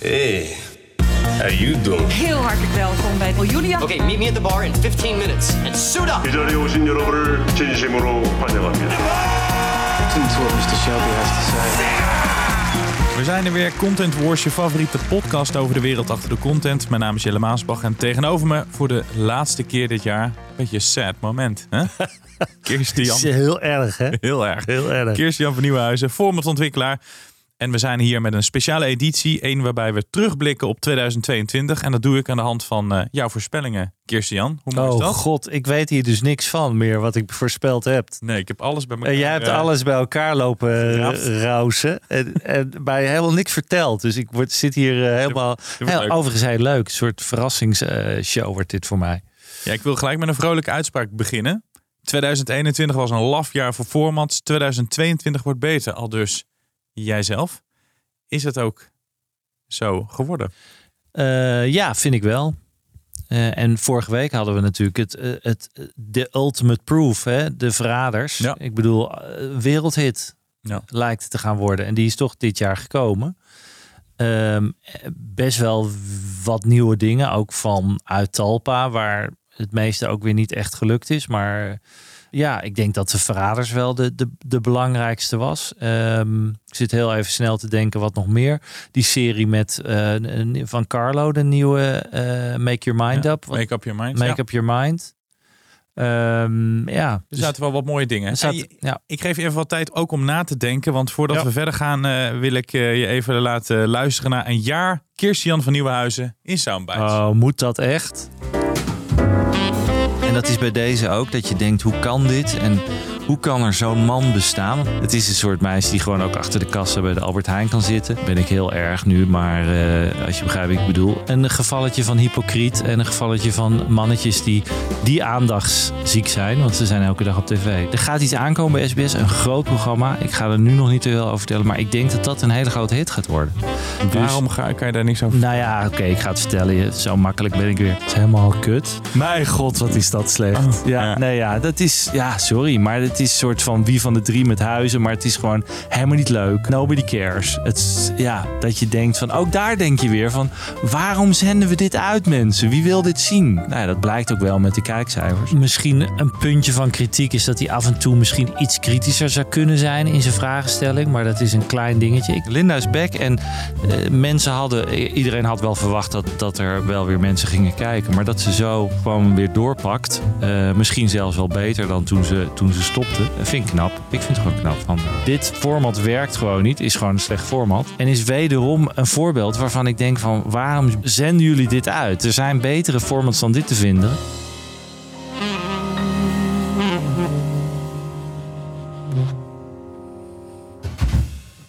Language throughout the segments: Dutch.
Hey, how you doing? Heel hartelijk welkom bij Julia. Okay, meet me at the bar in 15 minutes and suit up. 이 자리에 오신 여러분을 진심으로 환영합니다. Listen to what Mr. Shelby has to say. We zijn er weer, Content Wars, je favoriete podcast over de wereld achter de content. Mijn naam is Jelle Maasbach en tegenover me voor de laatste keer dit jaar, een beetje een sad moment. Hè? Kirstian, is heel erg, hè? heel erg. Heel erg. Kirstian van Nieuwenhuizen, formatontwikkelaar. En we zijn hier met een speciale editie, één waarbij we terugblikken op 2022. En dat doe ik aan de hand van eh, jouw voorspellingen, Kirstian. Hoe mooi is Oh dat? god, ik weet hier dus niks van meer wat ik voorspeld heb. Nee, ik heb alles bij elkaar. En jij hebt eh, alles bij elkaar lopen rausen. En, en mij helemaal niks verteld. Dus ik word, zit hier helemaal... Heel, overigens heel leuk. Een soort verrassingsshow wordt dit voor mij. Ja, ik wil gelijk met een vrolijke uitspraak beginnen. 2021 was een laf jaar voor formats. 2022 wordt beter. Al dus jijzelf. Is het ook zo geworden? Eh, ja, vind ik wel. Eh, en vorige week hadden we natuurlijk het, eh, het, de ultimate proof, hè? de verraders. Ja. Ik bedoel, wereldhit Ja. lijkt te gaan worden. En die is toch dit jaar gekomen. Ehm, best wel wat nieuwe dingen, ook van uit Talpa, waar het meeste ook weer niet echt gelukt is. Maar ja, ik denk dat de Verraders wel de, de, de belangrijkste was. Ehm, ik zit heel even snel te denken wat nog meer. Die serie met eh, van Carlo, de nieuwe eh, Make Your Mind Ja, Up. Wat- Make up your mind. Make ja. Up Your Mind. Ehm, ja, Er dus zaten wel wat mooie dingen. je- ja. ik geef je even wat tijd ook om na te denken. Want voordat Ja. we verder gaan, eh, wil ik je even laten luisteren naar een jaar Kirstian van Nieuwenhuizen in Soundbites. Oh, moet dat echt? En dat is bij deze ook, dat je denkt, hoe kan dit? En hoe kan er zo'n man bestaan? Het is een soort meisje die gewoon ook achter de kassa bij de Albert Heijn kan zitten. Ben ik heel erg nu, maar eh, als je begrijpt wat ik bedoel. Een gevalletje van hypocriet en een gevalletje van mannetjes die, die aandachtsziek zijn. Want ze zijn elke dag op tv. Er gaat iets aankomen bij SBS, een groot programma. Ik ga er nu nog niet te veel over vertellen, maar ik denk dat dat een hele grote hit gaat worden. Dus- Waarom ga, kan je daar niks over nou ja, oké, ik ga het vertellen. Je- Zo makkelijk ben ik weer. Het is helemaal kut. Mijn god, wat is dat slecht. Oh, ja, ja. nee, ja, dat is. Ja, sorry, maar het is een soort van wie van de drie met huizen. Maar het is gewoon helemaal niet leuk. Nobody cares. Het is, ja, dat je denkt van. Ook daar denk je weer van. Waarom zenden we dit uit, mensen? Wie wil dit zien? Nou, ja, dat blijkt ook wel met de kijkcijfers. Misschien een puntje van kritiek is dat hij af en toe misschien iets kritischer zou kunnen zijn in zijn vragenstelling. Maar dat is een klein dingetje. Ik- Linda is back en eh, mensen hadden, iedereen had wel verwacht dat, dat er wel weer mensen gingen kijken. Maar dat ze zo gewoon weer doorpakt. eh, misschien zelfs wel beter dan toen ze, toen ze stopte. Dat vind ik knap. Ik vind het gewoon knap. Van, dit format werkt gewoon niet. Is gewoon een slecht format. En is wederom een voorbeeld waarvan ik denk van waarom zenden jullie dit uit? Er zijn betere formats dan dit te vinden.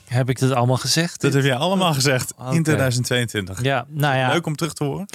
Heb ik dit allemaal gezegd? Dat heb jij allemaal gezegd in 2022. Ja, nou ja. Leuk om terug te horen.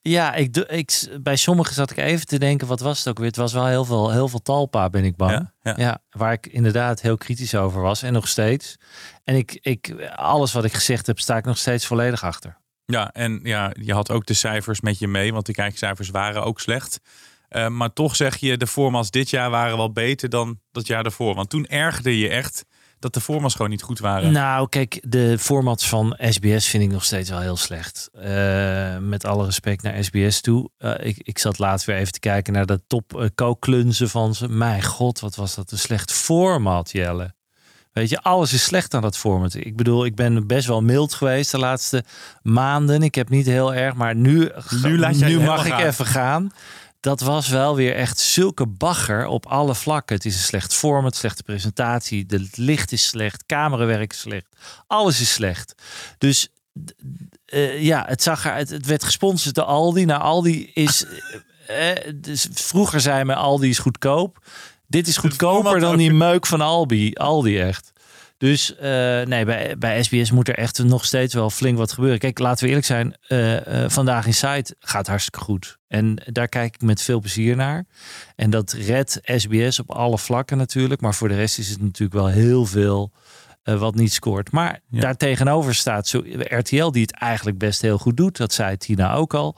Ja, ik, ik, bij sommigen zat ik even te denken, wat was het ook weer? Het was wel heel veel, heel veel talpa, ben ik bang. Ja? Ja, Ja. waar ik inderdaad heel kritisch over was en nog steeds. En ik, ik, alles wat ik gezegd heb, sta ik nog steeds volledig achter. Ja, en ja, je had ook de cijfers met je mee, want de kijkcijfers waren ook slecht. Eh, maar toch zeg je, de formats dit jaar waren wel beter dan dat jaar daarvoor. Want toen ergerde je echt dat de formats gewoon niet goed waren. Nou, kijk, de formats van SBS vind ik nog steeds wel heel slecht. Eh, met alle respect naar SBS toe. Eh, ik, ik zat laatst weer even te kijken naar de top uh, van ze. Mijn god, wat was dat een slecht format, Jelle. Weet je, alles is slecht aan dat format. Ik bedoel, ik ben best wel mild geweest de laatste maanden. Ik heb niet heel erg, maar nu, Nu laat nu mag ik gaan. even gaan. Dat was wel weer echt zulke bagger op alle vlakken. Het is een slecht format, slechte presentatie. Het licht is slecht, camerawerk is slecht. Alles is slecht. Dus eh, ja, het, zag er, het, het werd gesponsord door Aldi. Nou, Aldi is... eh, eh, dus vroeger zei men Aldi is goedkoop. Dit is goedkoper dan die meuk van Aldi. Aldi echt. Dus eh, nee, bij, bij SBS moet er echt nog steeds wel flink wat gebeuren. Kijk, laten we eerlijk zijn. eh, eh, vandaag in site gaat hartstikke goed. En daar kijk ik met veel plezier naar. En dat redt SBS op alle vlakken natuurlijk. Maar voor de rest is het natuurlijk wel heel veel wat niet scoort. Maar Ja. daar tegenover staat zo, RTL die het eigenlijk best heel goed doet. Dat zei Tina ook al.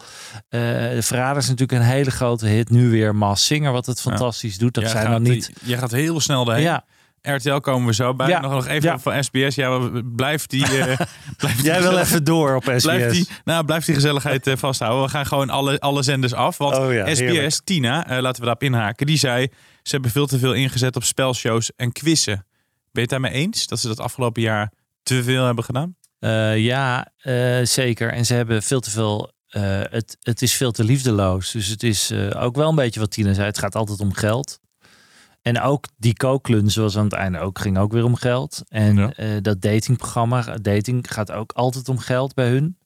De Verraders is natuurlijk een hele grote hit. Nu weer Mas Singer wat het fantastisch doet. Dat Jij zijn gaat, dan niet... Je gaat heel snel daarheen. Ja, RTL komen we zo bij. Ja. Nog, nog even Ja. van SBS. Ja, blijft die... eh, blijft die Jij wil even door op SBS. Blijft die, nou, blijft die gezelligheid eh, vasthouden. We gaan gewoon alle, alle zenders af. Want Oh ja, SBS, heerlijk. Tina, eh, laten we daarop inhaken. Die zei, ze hebben veel te veel ingezet op spelshows en quizzen. Ben je het daarmee eens? Dat ze dat afgelopen jaar te veel hebben gedaan? Eh, ja, eh, zeker. En ze hebben veel te veel. eh, het, het is veel te liefdeloos. Dus het is eh, ook wel een beetje wat Tina zei. Het gaat altijd om geld. En ook die kooklun, zoals aan het einde ook, ging ook weer om geld. En Ja. eh, dat datingprogramma, dating gaat ook altijd om geld bij hun.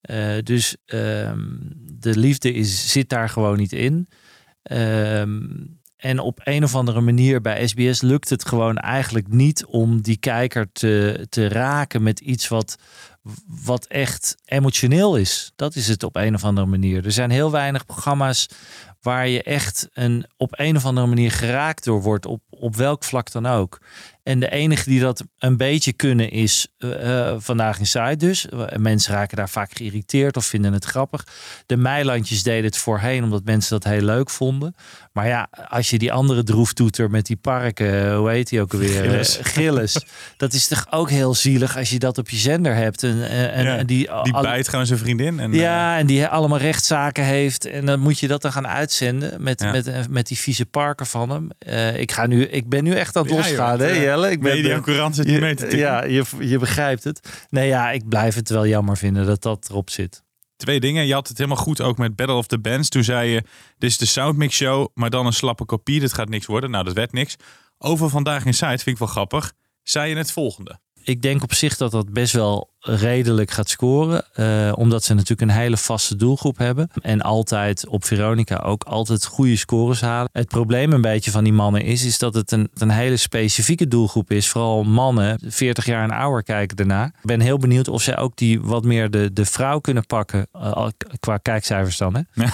Eh, dus ehm, de liefde is, zit daar gewoon niet in. Ehm, en op een of andere manier bij SBS lukt het gewoon eigenlijk niet om die kijker te, te raken met iets wat, wat echt emotioneel is. Dat is het op een of andere manier. Er zijn heel weinig programma's waar je echt een, op een of andere manier geraakt door wordt, op, op welk vlak dan ook. En de enige die dat een beetje kunnen is eh, eh, Vandaag Inside dus. Eh, Mensen raken daar vaak geïrriteerd of vinden het grappig. De Meilandjes deden het voorheen omdat mensen dat heel leuk vonden. Maar ja, als je die andere droeftoeter met die parken, hoe heet die ook alweer? Gillis. dat is toch ook heel zielig als je dat op je zender hebt. En, en, Ja, en die, Die al- bijt gewoon zijn vriendin. En, ja, en die allemaal rechtszaken heeft. En dan moet je dat dan gaan uitzenden met, Ja. met, met die vieze parken van hem. Ik, ga nu, ik ben nu echt aan het Ja, losgaan, joh, hè Jelle? Ik ben, zit je mee te tikken. ja, je, je begrijpt het. Nee, ja, ik blijf het wel jammer vinden dat dat erop zit. Twee dingen. Je had het helemaal goed ook met Battle of the Bands. Toen zei je, dit is de Soundmix Show, maar dan een slappe kopie. Dit gaat niks worden. Nou, dat werd niks. Over Vandaag in Site vind ik wel grappig. Zei je het volgende. Ik denk op zich dat dat best wel redelijk gaat scoren. eh, omdat ze natuurlijk een hele vaste doelgroep hebben. En altijd op Veronica ook altijd goede scores halen. Het probleem een beetje van die mannen is, is dat het een, een hele specifieke doelgroep is. Vooral mannen, 40 jaar en ouder kijken daarna. Ik ben heel benieuwd of zij ook die wat meer de, de vrouw kunnen pakken. eh, qua kijkcijfers dan. Hè?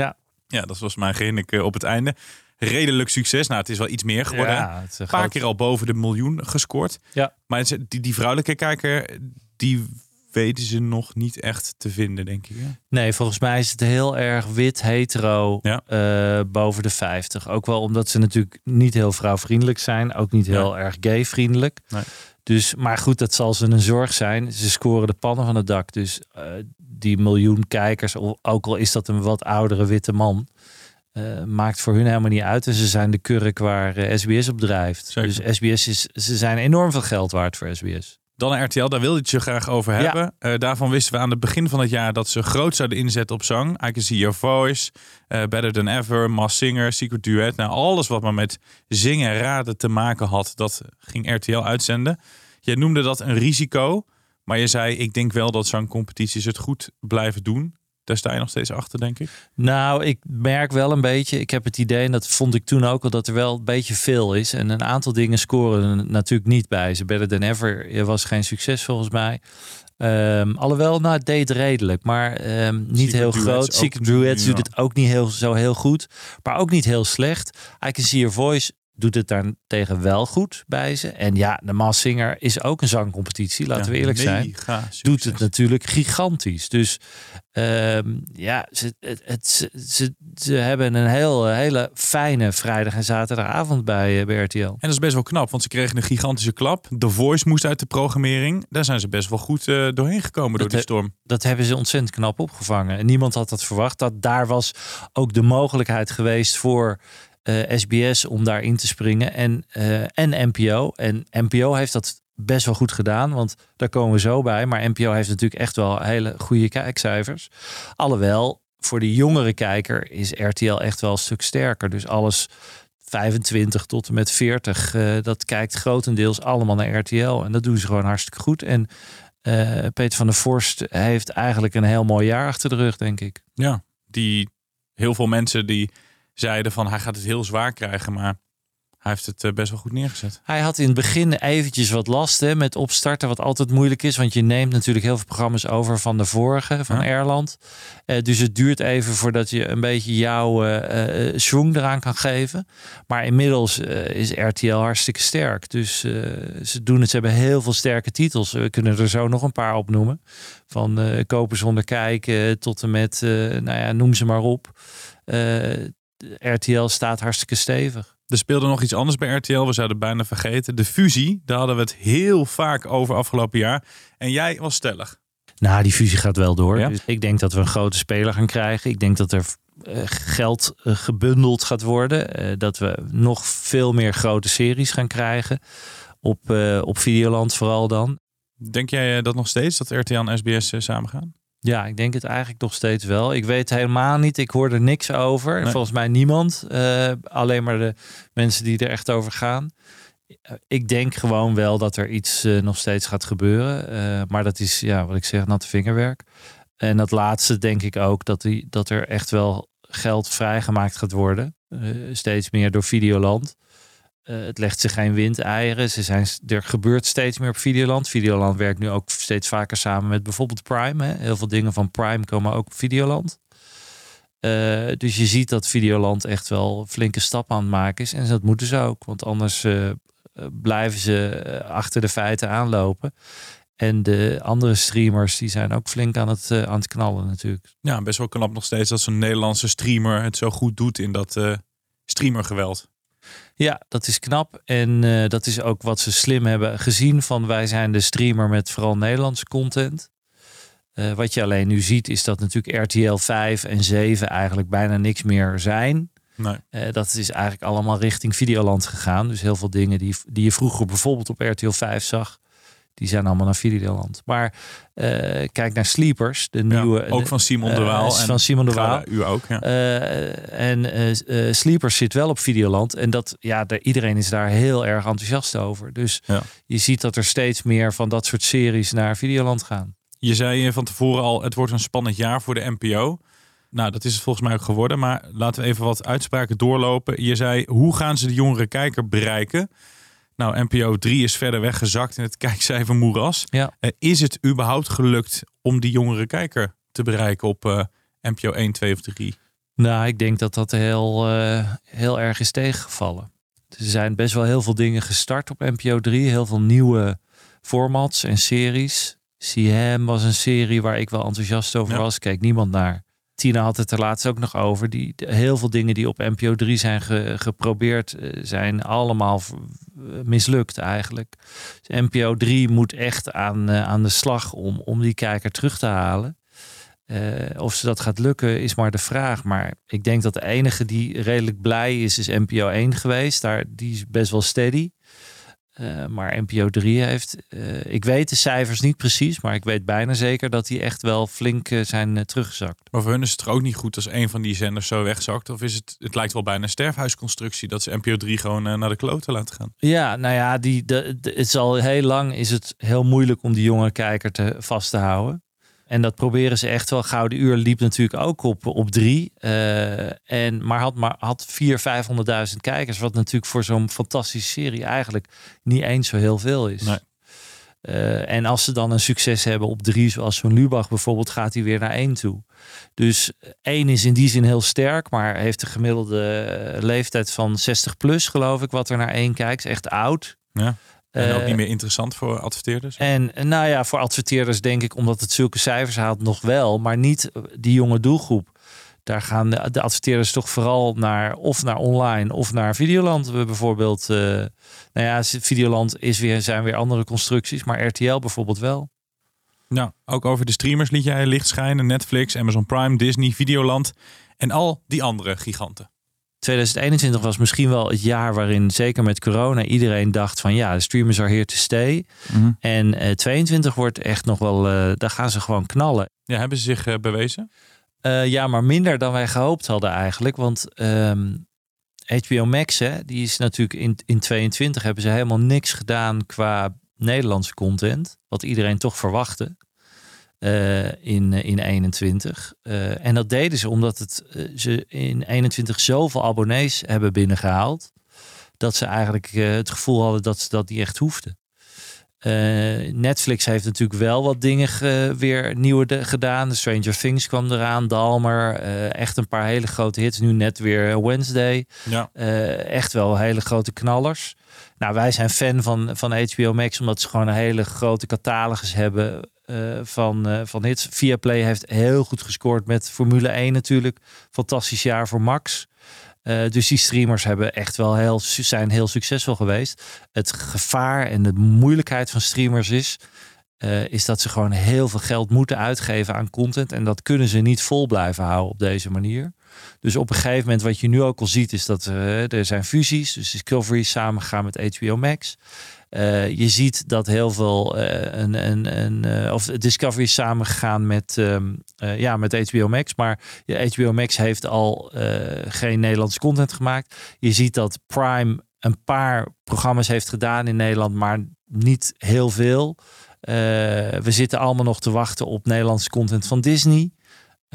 ja, Ja, dat was mijn hinnik eh, op het einde. Redelijk succes. Nou, het is wel iets meer geworden. ja het is een paar groot- keer al boven de miljoen gescoord. Ja. Maar die, die vrouwelijke kijker, die weten ze nog niet echt te vinden, denk ik. hè? Nee, volgens mij is het heel erg wit, hetero, Ja. eh, boven de 50. Ook wel omdat ze natuurlijk niet heel vrouwvriendelijk zijn. Ook niet heel erg gay-vriendelijk. Nee. Dus, maar goed, dat zal ze een zorg zijn. Ze scoren de pannen van het dak. Dus eh, die miljoen kijkers, ook al is dat een wat oudere witte man... eh, maakt voor hun helemaal niet uit. En ze zijn de kurk waar eh, SBS op drijft. Zeker. Dus SBS is, ze zijn enorm veel geld waard voor SBS. Dan naar RTL, daar wilde ik het je graag over Ja. hebben. Eh, daarvan wisten we aan het begin van het jaar dat ze groot zouden inzetten op zang. I Can See Your Voice, eh, Better Than Ever, Mass Singer, Secret Duet. Nou, alles wat maar met zingen en raden te maken had, dat ging RTL uitzenden. Je noemde dat een risico, maar je zei, ik denk wel dat zangcompetities het goed blijven doen. Daar sta je nog steeds achter, denk ik. Nou, ik merk wel een beetje. Ik heb het idee, en dat vond ik toen ook al, dat er wel een beetje veel is. En een aantal dingen scoren er natuurlijk niet bij. Ze Better Than Ever was geen succes volgens mij. Ehm, alhoewel, nou, het deed redelijk, maar ehm, niet Secret heel groot. Secret Duets ja. doet het ook niet heel, zo heel goed, maar ook niet heel slecht. I Can See Your Voice doet het daar tegen wel goed bij ze. En ja, de Maas Singer is ook een zangcompetitie, laten Ja, we eerlijk zijn succes. doet het natuurlijk gigantisch. Dus ehm, ja, ze, het, het- ze, hebben een heel, hele fijne vrijdag en zaterdagavond bij, eh, bij RTL. En dat is best wel knap, want ze kregen een gigantische klap. The Voice moest uit de programmering. Daar zijn ze best wel goed eh, doorheen gekomen door die he- storm. Dat hebben ze ontzettend knap opgevangen. En niemand had dat verwacht. Dat daar was ook de mogelijkheid geweest voor eh, SBS om daarin te springen. En, eh, en NPO. En NPO heeft dat best wel goed gedaan. Want daar komen we zo bij. Maar NPO heeft natuurlijk echt wel hele goede kijkcijfers. Alhoewel, voor de jongere kijker is RTL echt wel een stuk sterker. Dus alles 25 tot en met 40, eh, dat kijkt grotendeels allemaal naar RTL. En dat doen ze gewoon hartstikke goed. En eh, Peter van der Vorst heeft eigenlijk een heel mooi jaar achter de rug, denk ik. Ja, die heel veel mensen die zeiden van hij gaat het heel zwaar krijgen, maar hij heeft het eh, best wel goed neergezet. Hij had in het begin eventjes wat last hè, met opstarten, wat altijd moeilijk is. Want je neemt natuurlijk heel veel programma's over van de vorige, van Ja. Erland. Eh, dus het duurt even voordat je een beetje jouw eh, schwung eraan kan geven. Maar inmiddels is RTL hartstikke sterk. Dus ze doen het, ze hebben heel veel sterke titels. We kunnen er zo nog een paar opnoemen. Van kopen zonder kijken tot en met, nou ja, noem ze maar op. RTL staat hartstikke stevig. Er speelde nog iets anders bij RTL. We zouden bijna vergeten. De fusie. Daar hadden we het heel vaak over afgelopen jaar. En jij was stellig. Nou, die fusie gaat wel door. Ja? Dus ik denk dat we een grote speler gaan krijgen. Ik denk dat er eh, geld eh, gebundeld gaat worden. Eh, dat we nog veel meer grote series gaan krijgen. Op, eh, op Videoland vooral dan. Denk jij dat nog steeds? Dat RTL en SBS samen gaan? Ja, ik denk het eigenlijk nog steeds wel. Ik weet helemaal niet. Ik hoor er niks over. Nee. Volgens mij niemand. Eh, alleen maar de mensen die er echt over gaan. Ik denk gewoon wel dat er iets eh, nog steeds gaat gebeuren. Eh, maar dat is, ja, wat ik zeg, natte vingerwerk. En dat laatste denk ik ook dat, die, dat er echt wel geld vrijgemaakt gaat worden. Steeds meer door Videoland. Eh, het legt zich geen windeieren. Ze zijn, er gebeurt steeds meer op Videoland. Videoland werkt nu ook steeds vaker samen met bijvoorbeeld Prime. Hè. Heel veel dingen van Prime komen ook op Videoland. Eh, dus je ziet dat Videoland echt wel flinke stap aan het maken is. En dat moeten ze ook. Want anders eh, blijven ze achter de feiten aanlopen. En de andere streamers die zijn ook flink aan het, aan het knallen natuurlijk. Ja, best wel knap nog steeds dat zo'n Nederlandse streamer het zo goed doet in dat streamergeweld. Ja, dat is knap. En eh, dat is ook wat ze slim hebben gezien van wij zijn de streamer met vooral Nederlandse content. Eh, wat je alleen nu ziet is dat natuurlijk RTL 5 en 7 eigenlijk bijna niks meer zijn. Nee. Eh, dat is eigenlijk allemaal richting Videoland gegaan. Dus heel veel dingen die, die je vroeger bijvoorbeeld op RTL 5 zag, die zijn allemaal naar Videoland. Maar eh, kijk naar Sleepers, de Ja, nieuwe. ook van Simon de eh, Waal. en van Simon de Waal. U ook, ja. Eh, en Sleepers zit wel op Videoland. En dat, ja, de, iedereen is daar heel erg enthousiast over. Dus Ja. je ziet dat er steeds meer van dat soort series naar Videoland gaan. Je zei van tevoren al, het wordt een spannend jaar voor de NPO. Nou, dat is het volgens mij ook geworden. Maar laten we even wat uitspraken doorlopen. Je zei, hoe gaan ze de jongere kijker bereiken? Nou, NPO 3 is verder weggezakt in het kijkcijfer moeras. Ja. Eh, is het überhaupt gelukt om die jongere kijker te bereiken op eh, NPO 1, 2 of 3? Nou, ik denk dat dat heel, eh, heel erg is tegengevallen. Er zijn best wel heel veel dingen gestart op NPO 3. Heel veel nieuwe formats en series. CM was een serie waar ik wel enthousiast over Ja. was. Keek niemand naar. Tina had het er laatst ook nog over. Die, heel veel dingen die op NPO 3 zijn ge- geprobeerd, eh, zijn allemaal mislukt eigenlijk. Dus NPO 3 moet echt aan, eh, aan de slag om, om die kijker terug te halen. Eh, of ze dat gaat lukken is maar de vraag. Maar ik denk dat de enige die redelijk blij is, is NPO 1 geweest. Daar, die is best wel steady. Eh, maar NPO 3 heeft, eh, ik weet de cijfers niet precies, maar ik weet bijna zeker dat die echt wel flink eh, zijn teruggezakt. Maar voor hun is het toch ook niet goed als een van die zenders zo wegzakt? Of is het, het lijkt wel bijna een sterfhuisconstructie dat ze NPO 3 gewoon naar de kloten laten gaan? Ja, nou ja, die, de, de- het is al heel lang is het heel moeilijk om die jonge kijker te, vast te houden. En dat proberen ze echt wel. Gouden Uur liep natuurlijk ook op, op drie. eh, en, maar had, maar had vier, 500.000 kijkers. Wat natuurlijk voor zo'n fantastische serie eigenlijk niet eens zo heel veel is. Nee. Eh, en als ze dan een succes hebben op drie, zoals zo'n Lubach bijvoorbeeld, gaat hij weer naar één toe. Dus één is in die zin heel sterk, maar heeft de gemiddelde eh, leeftijd van 60 plus, geloof ik, wat er naar één kijkt. Is echt oud. Ja. En ook Eh, niet meer interessant voor adverteerders? En eh, nou ja, voor adverteerders denk ik, omdat het zulke cijfers haalt, nog wel, maar niet eh, die jonge doelgroep. Daar gaan de, de adverteerders toch vooral naar of naar online of naar Videoland. We bijvoorbeeld, eh, nou ja, Videoland is weer, zijn weer andere constructies, maar RTL bijvoorbeeld wel. Nou, ook over de streamers liet jij licht schijnen. Netflix, Amazon Prime, Disney, Videoland en al die andere giganten. 2021 was misschien wel het jaar waarin, zeker met corona, iedereen dacht van ja, de streamers are here to stay. En eh 22 wordt echt nog wel, eh, daar gaan ze gewoon knallen. Ja, hebben ze zich eh, bewezen? Eh, ja, maar minder dan wij gehoopt hadden eigenlijk. Want ehm, HBO Max, hè, die is natuurlijk in, in 22 hebben ze helemaal niks gedaan qua Nederlandse content. Wat iedereen toch verwachtte. Eh, in, eh, in 21. Eh, en dat deden ze omdat het, ze in 21 zoveel abonnees hebben binnengehaald. Dat ze eigenlijk het gevoel hadden dat ze dat niet echt hoefden. Eh, Netflix heeft natuurlijk wel wat dingen ge- weer nieuwe de- gedaan. Stranger Things kwam eraan, Dalmer. eh, echt een paar hele grote hits. Nu net weer Wednesday. Ja. Eh, echt wel hele grote knallers. Nou, wij zijn fan van, van HBO Max omdat ze gewoon een hele grote catalogus hebben van, van hits. Viaplay heeft heel goed gescoord met Formule 1 natuurlijk. Fantastisch jaar voor Max. Eh, dus die streamers hebben echt wel heel, zijn heel succesvol geweest. Het gevaar en de moeilijkheid van streamers is, eh, is dat ze gewoon heel veel geld moeten uitgeven aan content. En dat kunnen ze niet vol blijven houden op deze manier. Dus op een gegeven moment, wat je nu ook al ziet, is dat eh, er zijn fusies. Dus Discovery is samengegaan met HBO Max. Eh, je ziet dat heel veel, eh, een, een, een, eh, of Discovery is samengegaan met, ehm, eh, ja, met HBO Max. Maar HBO Max heeft al geen Nederlandse content gemaakt. Je ziet dat Prime een paar programma's heeft gedaan in Nederland, maar niet heel veel. We zitten allemaal nog te wachten op Nederlandse content van Disney.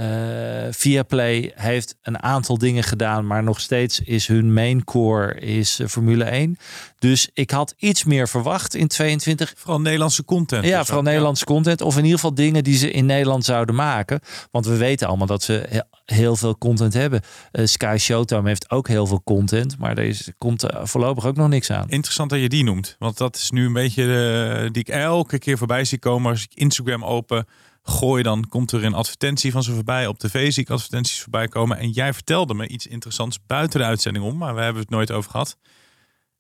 Eh Viaplay heeft een aantal dingen gedaan, maar nog steeds is hun main core is eh, Formule 1. Dus ik had iets meer verwacht in 22. Vooral Nederlandse content. Ja, vooral Nederlandse content. Of in ieder geval dingen die ze in Nederland zouden maken. Want we weten allemaal dat ze he- heel veel content hebben. Eh, Sky Showtime heeft ook heel veel content. Maar er komt voorlopig ook nog niks aan. Interessant dat je die noemt. Want dat is nu een beetje de, die ik elke keer voorbij zie komen. Als ik Instagram open gooi, dan komt er een advertentie van ze voorbij. Op tv zie ik advertenties voorbij komen. En jij vertelde me iets interessants buiten de uitzending om. Maar we hebben het nooit over gehad.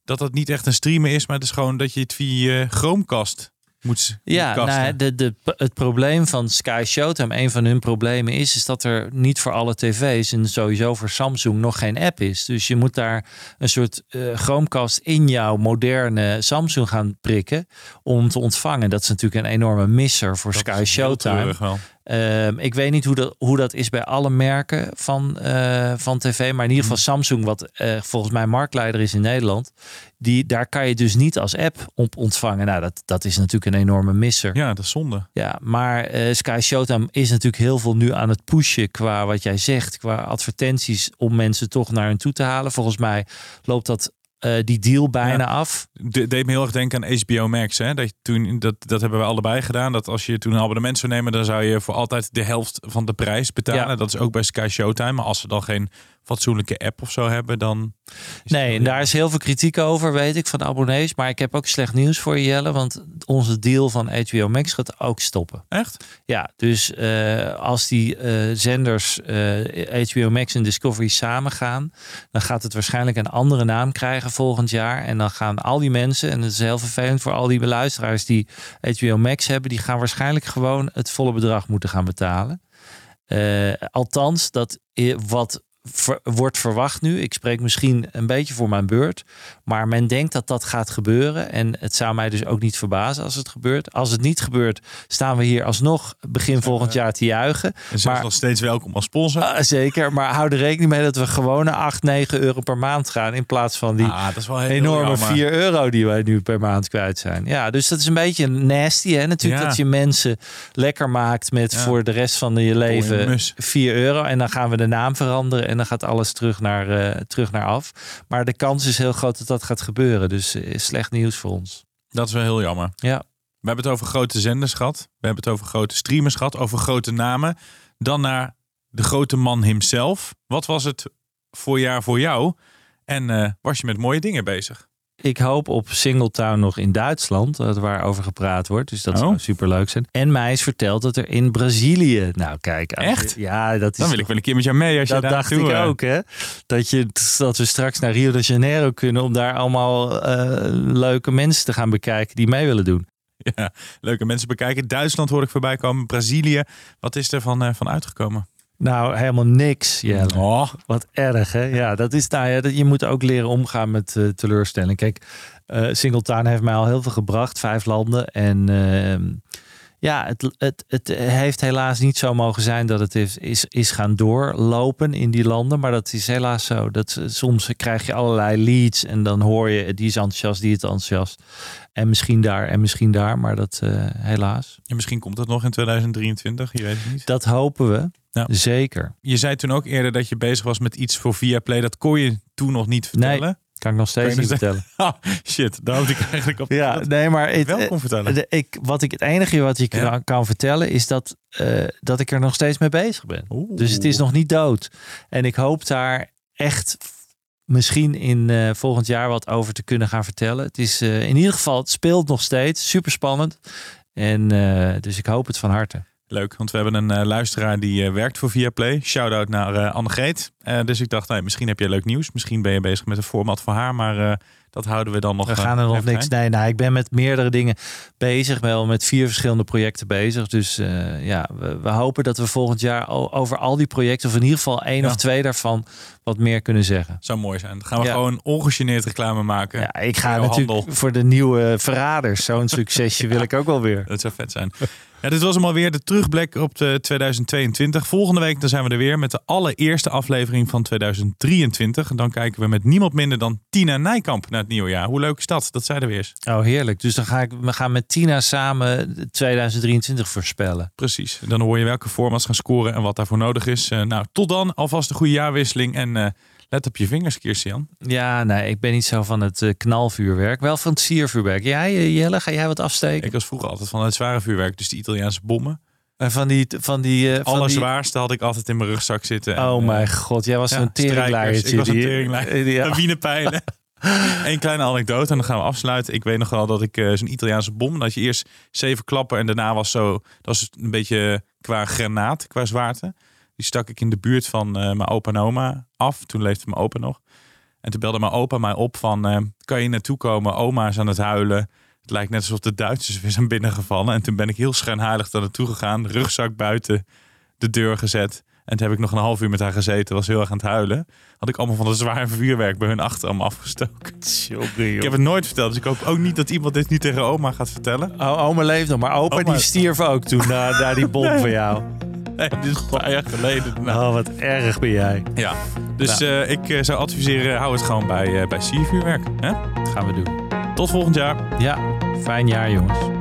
Dat dat niet echt een streamen is. Maar het is gewoon dat je het via je Chromecast moet Ja, nou, de, de, het probleem van Sky Showtime, een van hun problemen is, is dat er niet voor alle tv's en sowieso voor Samsung nog geen app is. Dus je moet daar een soort eh Chromecast in jouw moderne Samsung gaan prikken om te ontvangen. Dat is natuurlijk een enorme misser voor Dat Sky Showtime. Ehm, ik weet niet hoe dat, hoe dat is bij alle merken van, eh, van tv. Maar in ieder geval Samsung, wat eh, volgens mij marktleider is in Nederland. Die, daar kan je dus niet als app op ontvangen. Nou, dat, dat is natuurlijk een enorme misser. Ja, dat is zonde. Ja, maar eh, Sky Showtime is natuurlijk heel veel nu aan het pushen qua wat jij zegt, qua advertenties om mensen toch naar hun toe te halen. Volgens mij loopt dat eh, die deal bijna Ja. af. De, deed me heel erg denken aan HBO Max. Hè? Dat, toen, dat, dat hebben we allebei gedaan. Dat als je toen een abonnement zou nemen, dan zou je voor altijd de helft van de prijs betalen. Ja. Dat is ook bij Sky Showtime. Maar als ze dan geen fatsoenlijke app of zo hebben, dan. Nee, en daar is heel veel kritiek over, weet ik, van abonnees. Maar ik heb ook slecht nieuws voor je, Jelle. Want onze deal van HBO Max gaat ook stoppen. Echt? Ja, dus eh, als die eh, zenders eh, HBO Max en Discovery samen gaan, dan gaat het waarschijnlijk een andere naam krijgen volgend jaar. En dan gaan al die mensen, en het is heel vervelend voor al die beluisteraars die HBO Max hebben, die gaan waarschijnlijk gewoon het volle bedrag moeten gaan betalen. Eh, althans, dat wat ver- wordt verwacht nu. Ik spreek misschien een beetje voor mijn beurt. Maar men denkt dat dat gaat gebeuren. En het zou mij dus ook niet verbazen als het gebeurt. Als het niet gebeurt, staan we hier alsnog begin volgend jaar te juichen. En ze Maar- is nog steeds welkom als sponsor. Ah, zeker, maar hou er rekening mee dat we gewone 8, 9 euro per maand gaan. In plaats van die ah, enorme jammer. 4 euro die wij nu per maand kwijt zijn. Ja, dus dat is een beetje nasty. Hè? Natuurlijk Ja. dat je mensen lekker maakt met Ja. voor de rest van je leven mus. 4 euro. En dan gaan we de naam veranderen en dan gaat alles terug naar, eh, terug naar af. Maar de kans is heel groot dat dat gaat gebeuren. Dus eh, slecht nieuws voor ons. Dat is wel heel jammer. Ja. We hebben het over grote zenders gehad. We hebben het over grote streamers gehad. Over grote namen. Dan naar de grote man himself. Wat was het voorjaar voor jou? En eh, was je met mooie dingen bezig? Ik hoop op Singletown nog in Duitsland, eh, waar over gepraat wordt. Dus dat Oh. zou super leuk zijn. En mij is verteld dat er in Brazilië. Nou, kijk. Echt? Ja, dat is. Dan wil ik wel een keer met jou mee als je dat daar dacht ik ook, hè? Dat, je, dat we straks naar Rio de Janeiro kunnen om daar allemaal eh, leuke mensen te gaan bekijken die mee willen doen. Ja, leuke mensen bekijken. Duitsland hoor ik voorbij komen. Brazilië. Wat is er van, eh, van uitgekomen? Nou, helemaal niks. Jelle. Oh, Wat erg, hè? Ja, dat is nou ja, dat, je moet ook leren omgaan met eh, teleurstelling. Kijk, eh Singletown heeft mij al heel veel gebracht, vijf landen. En ehm, ja, het, het, het heeft helaas niet zo mogen zijn dat het is, is, is gaan doorlopen in die landen. Maar dat is helaas zo. Dat, soms krijg je allerlei leads en dan hoor je die is enthousiast, die is enthousiast. En misschien daar en misschien daar, maar dat eh, helaas. en misschien komt dat nog in 2023. Je weet het niet. Dat hopen we. Ja. Zeker. Je zei toen ook eerder dat je bezig was met iets voor Viaplay. Dat kon je toen nog niet Nee. vertellen. Kan ik nog steeds niet vertellen. Oh, shit, daar had ik eigenlijk op. Ja, nee, maar het, wel kon vertellen. de- ik, wat ik het enige wat ik Ja. kan, kan vertellen is dat, eh, dat ik er nog steeds mee bezig ben. Oeh. Dus het is nog niet dood. En ik hoop daar echt misschien in eh, volgend jaar wat over te kunnen gaan vertellen. Het is eh, in ieder geval, het speelt nog steeds. Super spannend. En eh, dus ik hoop het van harte. Leuk, want we hebben een eh, luisteraar die eh, werkt voor Viaplay. Shout-out naar uh, Annegreet. Uh, dus ik dacht, nou, misschien heb je leuk nieuws. Misschien ben je bezig met een format voor haar, maar dat houden we dan nog. We gaan er nog niks. Nee, nou, ik ben met meerdere dingen bezig. Wel met vier verschillende projecten bezig. Dus ja, we, we, hopen dat we volgend jaar over al die projecten, of in ieder geval één ja. of twee daarvan, wat meer kunnen zeggen. Zou mooi zijn. Dan gaan we ja. gewoon ongegeneerd reclame maken. Ja, ik ga natuurlijk handel. voor de nieuwe verraders. Zo'n succesje wil ik ook wel weer. Dat zou vet zijn. Ja, dit was hem alweer de terugblik op de 2022. Volgende week dan zijn we er weer met de allereerste aflevering van 2023. En dan kijken we met niemand minder dan Tina Nijkamp naar het nieuwe jaar. Hoe leuk is dat? Dat zeiden we eens. Oh, heerlijk. Dus dan ga ik, we gaan met Tina samen 2023 voorspellen. Precies. Dan hoor je welke formats gaan scoren en wat daarvoor nodig is. Uh, nou, tot dan. Alvast een goede jaarwisseling en... Uh, Let op je vingers, Kirstian. Ja, nee, ik ben niet zo van het uh, knalvuurwerk. Wel van het siervuurwerk. Jij, Jelle, ga jij wat afsteken? Ik was vroeger altijd van het zware vuurwerk. Dus die Italiaanse bommen. En van die... Van die uh, Allerzwaarste had ik altijd in mijn rugzak zitten. Oh en, mijn god, jij was ja, zo'n teringlaiertje. Ik was een teringlaaier. Ja. Wienepijlen. Eén kleine anekdote en dan gaan we afsluiten. Ik weet nog wel dat ik uh, zo'n Italiaanse bom... dat je eerst zeven klappen en daarna was zo... Dat was een beetje qua granaat, qua zwaarte. Die stak ik in de buurt van uh, mijn opa en oma af. Toen leefde mijn opa nog. En toen belde mijn opa mij op van... Uh, kan je naartoe komen? Oma is aan het huilen. Het lijkt net alsof de Duitsers weer zijn binnengevallen. En toen ben ik heel schijnheilig naar naartoe gegaan. Rugzak buiten de deur gezet. En toen heb ik nog een half uur met haar gezeten. Was heel erg aan het huilen. Had ik allemaal van de zware vuurwerk bij hun achterarm afgestoken. Sorry, ik heb het nooit verteld. Dus ik hoop ook niet dat iemand dit nu tegen oma gaat vertellen. Oma leeft nog. Maar opa oma... die stierf ook toen naar, naar die bom nee. van jou. Nee, dit is een paar jaar geleden. Nou. Oh, wat erg ben jij. Ja, dus nou. uh, ik uh, zou adviseren, hou het gewoon bij, uh, bij siervuurwerk. Hè? Dat gaan we doen. Tot volgend jaar. Ja, fijn jaar jongens.